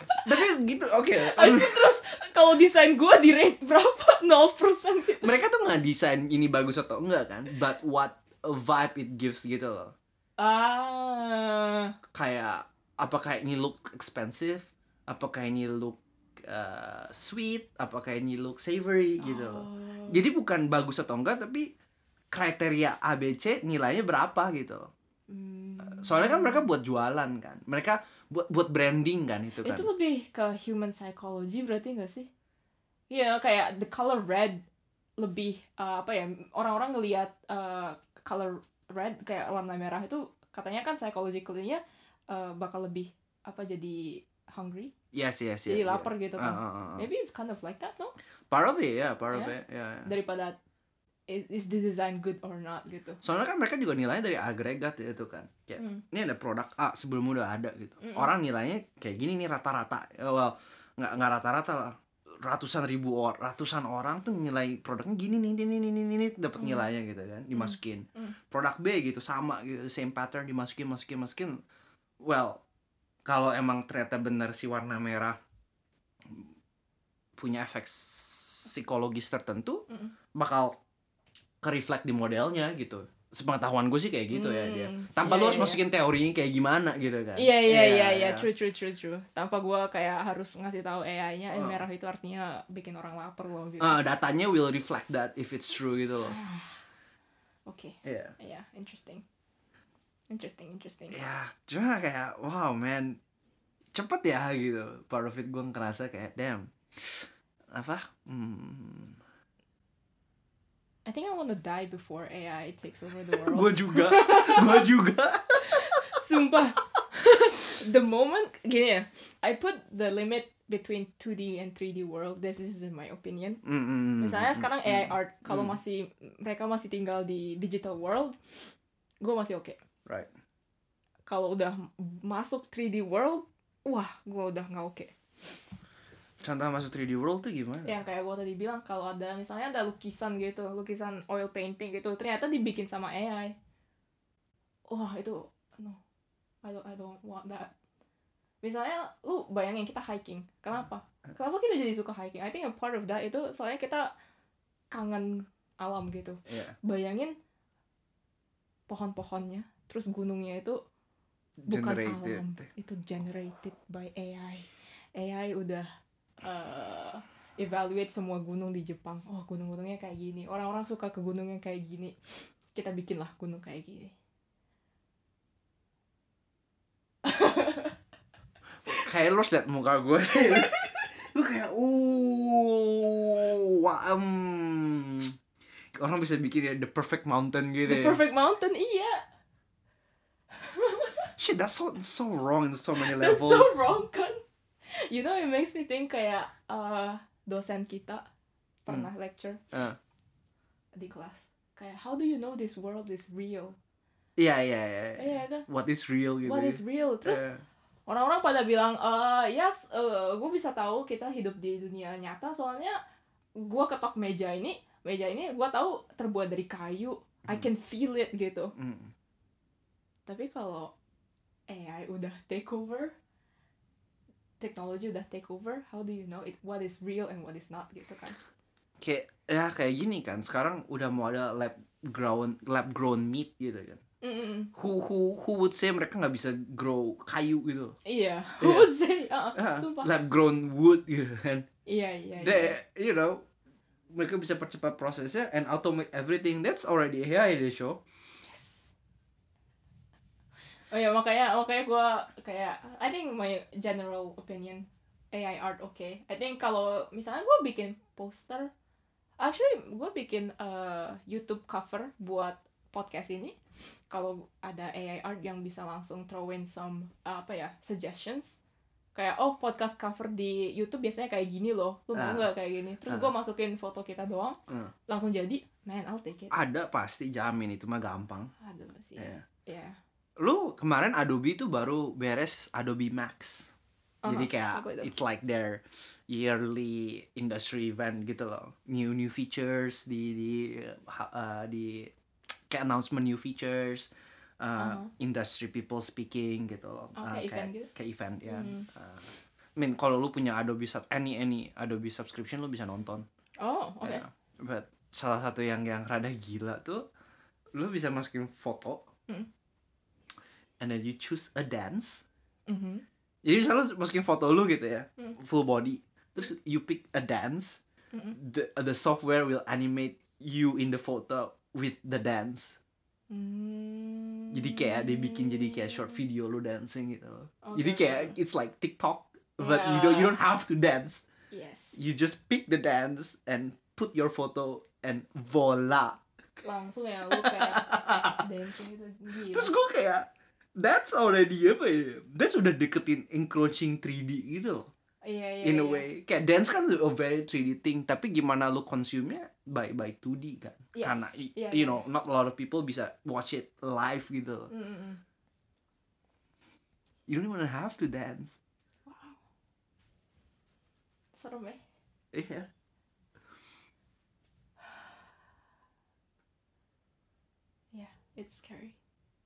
Tapi gitu oke. Anjir, terus kalau desain gua di rate berapa? 0% gitu mereka tuh nggak desain ini bagus atau enggak kan but what a vibe it gives gitu loh. Ah. Kayak apakah ini look expensive apakah ini look uh, sweet apakah ini look savory gitu loh Oh. jadi bukan bagus atau enggak tapi kriteria ABC nilainya berapa gitu loh Hmm. soalnya kan mereka buat jualan kan mereka buat buat branding kan itu kan Itu lebih ke human psychology berarti nggak sih? Iya kayak the color red lebih uh, apa ya orang-orang ngelihat uh, color red kayak warna merah itu katanya kan psychologically-nya uh, bakal lebih apa jadi hungry yes yes jadi yes yeah. lapar gitu Ah, kan ah, ah, ah. maybe it's kind of like that no part of it ya part of Yeah. it ya ya. daripada is, is the design good or not gitu soalnya kan mereka juga nilainya dari agregat itu kan kayak Hmm. ini ada produk A sebelum udah ada gitu Mm-mm. orang nilainya kayak gini nih rata-rata Eh, well nggak nggak rata-rata lah ratusan ribu orang ratusan orang tuh nilai produknya gini nih ini ini ini ini dapat Mm. nilainya gitu kan dimasukin Mm. produk B gitu sama gitu same pattern dimasukin masukin masukin well kalau emang ternyata benar si warna merah punya efek psikologis tertentu Mm-mm. bakal ke reflect di modelnya gitu sepengetahuan gue sih kayak gitu ya dia Hmm, tanpa iya, lu harus iya. masukin teorinya kayak gimana gitu kan Iya iya iya iya iya. true true true true. Tanpa gua kayak harus ngasih tahu AI-nya eh, Oh. merah itu artinya bikin orang lapar loh gitu. Ah, datanya will reflect that if it's true gitu loh Oke. Iya Iya, interesting. Interesting, interesting. ya cuma kayak wow man cepet ya gitu part of it gue ngerasa kayak damn apa hmm, I think I wanna die before AI takes over the world. gue juga gue juga Sumpah. the moment gini ya, I put the limit between 2D and 3D world. This is in my opinion. Mm, mm, mm, Misalnya mm, sekarang mm, AI art kalau Hmm. masih mereka masih tinggal di digital world, gue masih oke. Right Kalau udah masuk 3D world, wah, gue udah nggak oke. contoh masuk 3D world tuh gimana Yang kayak gue tadi bilang kalau ada misalnya ada lukisan gitu, lukisan oil painting gitu, ternyata dibikin sama AI. Wah, itu no. I don't I don't want that. Misalnya lu bayangin kita hiking. Kenapa? Kenapa kita jadi suka hiking? I think a part of that itu soalnya kita kangen alam gitu. Iya. Bayangin pohon-pohonnya, terus gunungnya itu bukan generated alam, itu generated by AI. AI udah uh, evaluate semua gunung di Jepang. Oh, gunung-gunungnya kayak gini. Orang-orang suka ke gunung yang kayak gini. Kita bikinlah gunung kayak gini. kayak harus liat muka gue lu kayak uh wah em. orang bisa bikin ya the perfect mountain gitu The ya. perfect mountain, iya. Shit that's so so wrong in so many That's levels so wrong kan. You know, it makes me think kayak uh, dosen kita pernah lecture Ah. di kelas. Kayak, how do you know this world is real? iya iya iya Iya kan? what is real gitu What ya. is real? Terus Eh, orang-orang pada bilang eh yes gue bisa tahu kita hidup di dunia nyata soalnya gue ketok meja ini meja ini gue tahu terbuat dari kayu I Hmm. can feel it gitu mm. tapi kalau AI udah take over? Teknologi udah take over? How do you know it what is real and what is not gitu kan? Kayak ya kayak gini kan sekarang udah mau ada lab grown lab grown meat gitu kan. Mm-mm. who who who would say mereka nggak bisa grow kayu gitu? Iya Iya. who would say ah, Ah, sumpah. lab grown wood gitu kan. Iya iya iya. they you know mereka bisa percepat prosesnya and automate everything. That's already AI they show. Oh ya makanya makanya gue kayak I think my general opinion AI art oke. I think kalau misalnya gue bikin poster, actually gue bikin uh, YouTube cover buat podcast ini. Kalau ada AI art yang bisa langsung throw in some uh, apa ya suggestions, kayak oh podcast cover di YouTube biasanya kayak gini loh, lu Ah. mau nggak kayak gini? Terus Ah. gue masukin foto kita doang, Hmm. langsung jadi, man I'll take it. ada pasti jamin itu mah gampang Aduh sih, ya. Lu kemarin Adobe itu baru beres Adobe Max jadi Aha, kayak it's like their yearly industry event gitu loh new new features di di uh, di kayak announcement new features uh, Aha. industry people speaking gitu loh Oh, Uh, kayak event gitu? kayak event ya Hmm. Uh, I mean kalau lu punya Adobe sub any any Adobe subscription lu bisa nonton Oh, oke. Ya, but salah satu yang yang rada gila tuh lu bisa masukin foto Hmm. And then you choose a dance Mhm. jadi misalnya masukin foto lu gitu ya Hmm. full body terus you pick a dance Mhm. the the software will animate you in the photo with the dance Hmm. jadi kayak dia bikin jadi kayak short video lu dancing gitu loh Oke, jadi kayak it's like TikTok but you don't you don't have to dance Yes. you just pick the dance and put your photo and voila langsung ya lu kayak dancing itu gila Terus gue kayak that's already apa ya? That's udah deketin encroaching 3D gitu loh. iya iya in a iya. way. Kayak dance kan a very 3D thing, tapi gimana lu consume-nya by by 2D kan. Yes. Karena Iya, you iya. know, not a lot of people bisa watch it live gitu loh. Mm, mm, mm. You don't even have to dance. serem ya Iya. ya it's scary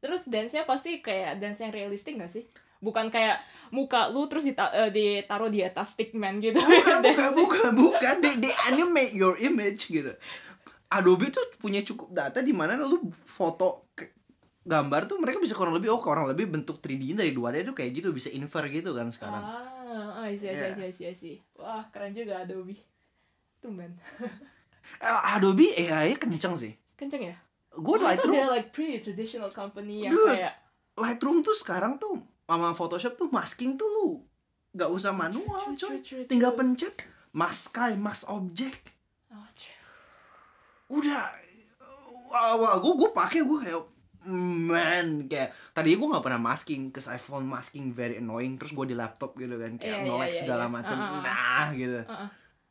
terus dance-nya pasti kayak dance yang realistik gak sih bukan kayak muka lu terus dita eh, ditaruh di atas stickman gitu Bukan, bukan, bukan, bukan. They, they animate your image gitu. Adobe tuh punya cukup data di mana lu foto gambar tuh mereka bisa kurang lebih oh kurang lebih bentuk 3D dari 2D tuh kayak gitu bisa infer gitu kan sekarang. ah isi isi Yeah. isi isi wah keren juga Adobe tumben Eh, Adobe AI kenceng sih. kenceng ya Gue Lightroom they're like pretty traditional company yang Dude. kayak Lightroom tuh sekarang tuh sama Photoshop tuh masking tuh lu nggak usah manual True, coy. true, true, Tinggal pencet mask sky, mask object. oh, true. Udah wah, wah gue gue pakai gue kayak man kayak tadi gue nggak pernah masking cause I found masking very annoying terus gue di laptop gitu kan kayak Iya, iya, nge-lag iya, segala iya. macam Ah, ah, ah. nah gitu Uh-uh.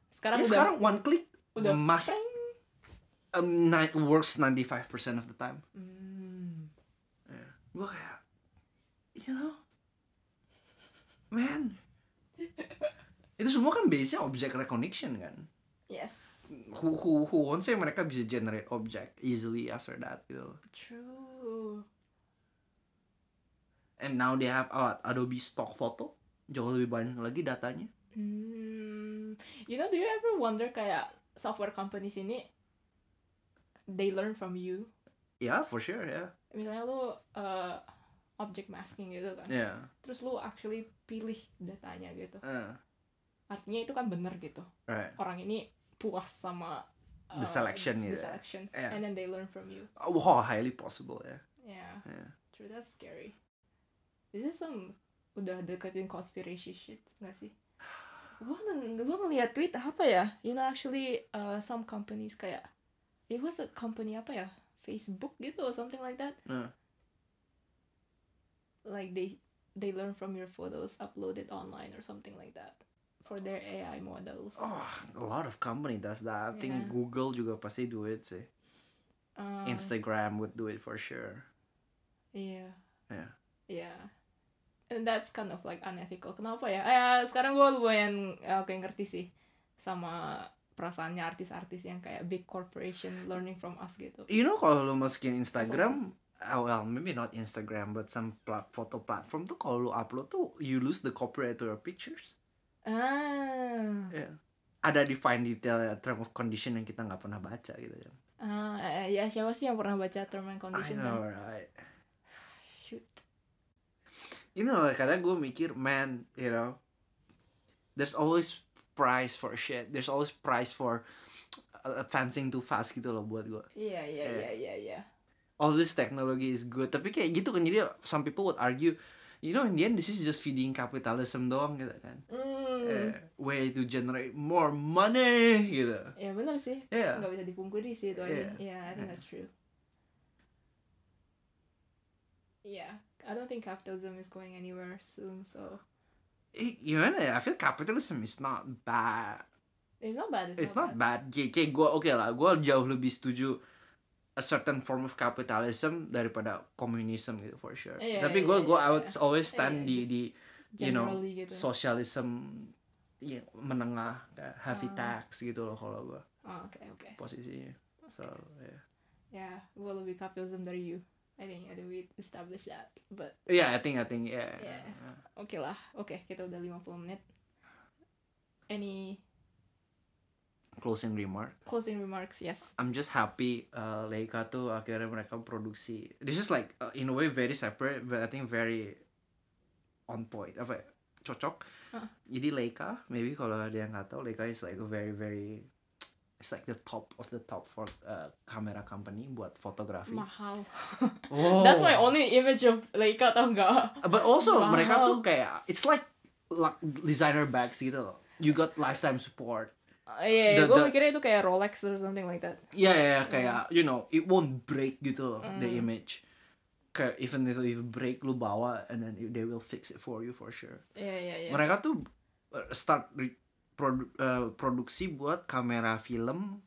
sekarang ya udah sekarang one click udah mas preng. Um, ni- works 95% of the time. Hmm. gue kayak you know? Man. Itu semua kan base nya object recognition kan? Yes. Who who who won't say mereka bisa generate object easily after that gitu true. And now they have uh, Adobe stock photo. Jauh lebih banyak lagi datanya. Hmm, you know, do you ever wonder kayak software companies ini they learn from you? ya for sure ya Misalnya lu uh, object masking gitu kan, ya terus lu actually pilih datanya gitu. Eh, Artinya itu kan bener gitu. right Orang ini puas sama uh, The selection the gitu. selection, Yeah. and then they learn from you. oh highly possible ya Yeah, Yeah. true. That's scary. This is some udah deketin conspiracy shit nggak sih? Gua ng- gua ngeliat tweet apa ya? You know actually uh, some companies kayak it was a company apa ya? Facebook gitu or something like that. Hmm. Like they they learn from your photos uploaded online or something like that for their AI models. oh a lot of company does that I think Yeah. Google juga pasti do it sih Um, Instagram would do it for sure Iya. Yeah. Iya. And that's kind of like unethical. Kenapa ya? Eh, sekarang gue lumayan eh, kayak ngerti sih sama perasaannya artis-artis yang kayak big corporation learning from us gitu. you know kalau lu masukin Instagram uh, well maybe not Instagram but some plat foto platform tuh kalau lu upload tuh you lose the copyright to your pictures Ah. ya ada define detail ya, term of condition yang kita nggak pernah baca gitu kan Ah, eh, ya siapa sih yang pernah baca term and I condition know kan? right Shoot. you know kadang gue mikir man you know there's always price for shit there's always price for advancing too fast gitu loh buat gue Iya, iya, Yeah. iya, iya, iya. all this technology is good tapi kayak gitu kan jadi some people would argue you know in the end this is just feeding capitalism doang gitu kan Hmm. Eh, way to generate more money gitu Ya benar sih. ya Nggak bisa dipungkiri sih itu aja. Yeah. Iya, I think Yeah. that's true. Yeah, I don't think capitalism is going anywhere soon, so Eh, gimana ya I feel capitalism is not bad it's not bad. It's, it's not bad kayak, kayak gue oke lah gue jauh lebih setuju a certain form of capitalism daripada communism gitu for sure Iya, tapi iya, gue gue iya, I would iya. always Iya, stand di di you know, gitu. socialism ya, menengah kayak heavy Ah. tax gitu loh kalau gue Oh, oke, oke. posisinya so yeah. Ya, gue lebih capitalism dari you. I think, I think we establish that. But Yeah, I think I think yeah. Yeah. oke lah. Oke, kita udah 50 menit. Any Closing remark. closing remarks? Yes. I'm just happy uh, Leica tuh akhirnya mereka produksi. This is like uh, in a way very separate, but I think very on point. Apa ya? cocok. Huh. Jadi Leica, maybe kalau ada yang nggak tahu, Leica is like a very very it's like the top of the top for uh, camera company buat fotografi. Mahal. Oh. That's my only image of Leica tau nggak? But also Mahal. mereka tuh kayak it's like like designer bags gitu loh. You got lifetime support. Iya, The- gue the- mikirnya itu kayak Rolex or something like that. Iya ya kayak you know it won't break gitu loh the Mm. image. Kayak even if it break lu bawa and then they will fix it for you for sure. Iya, iya, iya. Mereka tuh uh, start re- produ- uh, produksi buat kamera film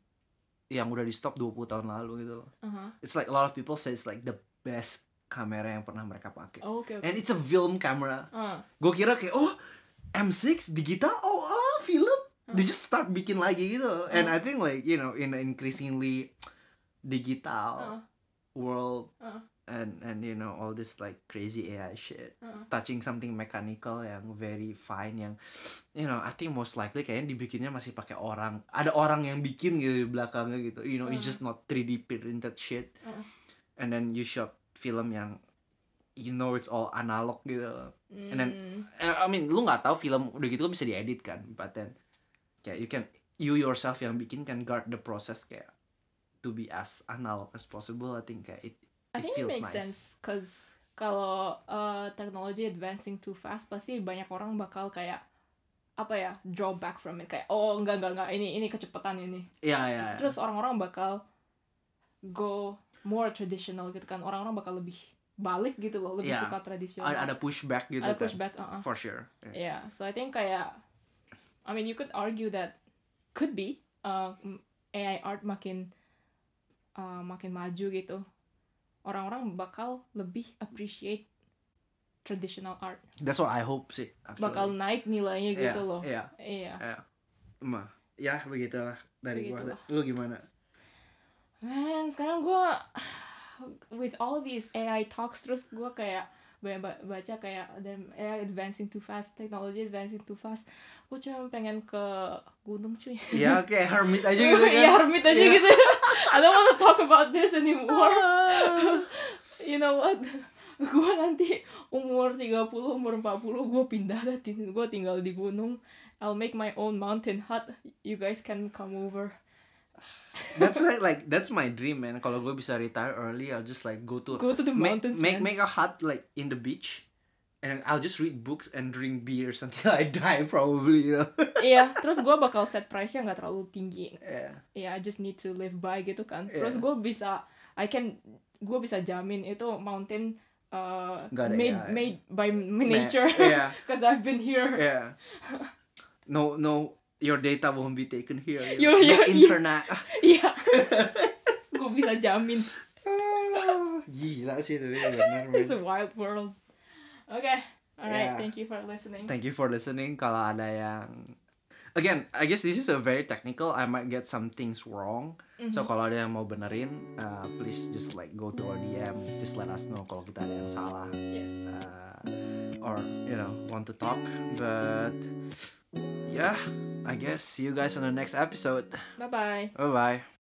yang udah di stop 20 tahun lalu gitu loh. Uh-huh. It's like a lot of people say it's like the best kamera yang pernah mereka pakai. Oh, oke, oke. And it's a film camera. Ah, Gue kira kayak oh M6 digital oh, oh film. They Hmm. just start bikin lagi gitu. loh. And I think like you know in an increasingly digital ah, world ah, and and you know all this like crazy AI shit ah. touching something mechanical yang very fine yang you know I think most likely kayaknya dibikinnya masih pakai orang ada orang yang bikin gitu di belakangnya gitu you know it's Hmm. just not 3D printed shit Hmm. and then you shot film yang you know it's all analog gitu And then- Mm. Eh, I mean lu nggak tahu film udah gitu bisa diedit kan but then kayak you can you yourself yang bikin can guard the process kayak to be as analog as possible I think kayak it I it think it feels makes nice. sense cause kalau uh, technology advancing too fast pasti banyak orang bakal kayak apa ya draw back from it kayak oh enggak enggak enggak ini ini kecepatan ini Iya iya. iya. terus orang-orang bakal go more traditional gitu kan orang-orang bakal lebih balik gitu loh lebih Iya. suka tradisional ada, ada pushback gitu ada kan. pushback uh-uh. For sure. Yeah. Yeah, so I think kayak, I mean you could argue that could be uh, AI art makin uh, makin maju gitu, orang-orang bakal lebih appreciate traditional art, That's what I hope sih. Actually. bakal naik nilainya Iya, gitu loh. Iya. Iya. Iya. Mah, ya begitulah dari gua. Begitulah. Lu gimana? Man, sekarang gua with all these AI talks terus gua kayak banyak ba- baca kayak AI advancing too fast, technology advancing too fast. Gue cuma pengen ke gunung cuy. ya kayak hermit aja gitu kan. ya hermit aja Iya. gitu I don't want to talk about this anymore you know what gue nanti umur 30 umur 40 gue pindah dah gue tinggal di gunung I'll make my own mountain hut you guys can come over that's like like that's my dream man. Kalau gue bisa retire early, I'll just like go to go to the make mountains make, man. make a hut like in the beach. And I'll just read books and drink beers until I die probably. You know? iya terus gue bakal set price nya nggak terlalu tinggi yeah. ya I just need to live by gitu kan terus gue bisa I can gue bisa jamin itu mountain uh, ada made AI. made by nature Yeah. because I've been here Yeah. No, no, your data won't be taken here. Your- no your- internet. Iya. gue bisa jamin. Ah, Gila sih itu ya, benar. It's a wild world. Oke. Alright, Yeah. thank you for listening. Thank you for listening. Kalau ada yang Again, I guess this is a very technical. I might get some things wrong. So Mhm. kalau ada yang mau benerin, uh, please just like go to our DM. Just let us know kalau kita ada yang salah. Yes. Uh, or you know want to talk. But yeah, I guess see you guys on the next episode. Bye bye. Bye bye.